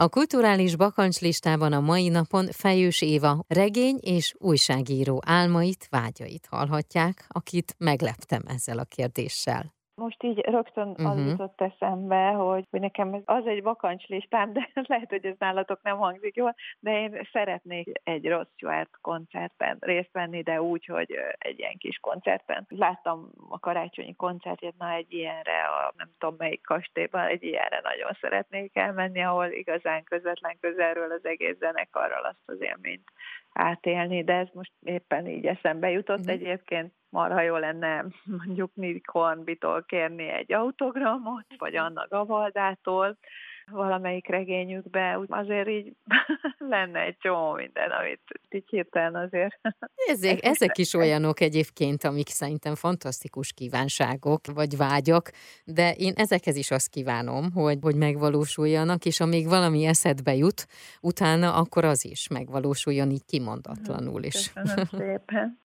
A kulturális bakancslistában a mai napon Fejős Éva regény és újságíró álmait, vágyait hallhatják, akit megleptem ezzel a kérdéssel. Most így rögtön uh-huh. az mhm. jutott eszembe, hogy, hogy nekem ez az egy vakancslistám, de lehet, hogy ez nálatok nem hangzik jól, de én szeretnék egy rossz Stewart koncertben részt venni, de úgy, hogy egy ilyen kis koncertben. Láttam a karácsonyi koncertjét, na egy ilyenre, a nem tudom melyik kastélyban, egy ilyenre nagyon szeretnék elmenni, ahol igazán közvetlen közelről az egész zenekarral azt az élményt átélni, de ez most éppen így eszembe jutott. Mm. Egyébként marha jó lenne mondjuk Nick Hornbitól kérni egy autogramot, vagy Anna Gavaldától, valamelyik regényükbe, úgy azért így lenne egy csomó minden, amit így hirtelen azért. Ezek, ezek is olyanok egyébként, amik szerintem fantasztikus kívánságok, vagy vágyak, de én ezekhez is azt kívánom, hogy, hogy megvalósuljanak, és amíg valami eszedbe jut, utána akkor az is megvalósuljon így kimondatlanul is. Köszönöm szépen.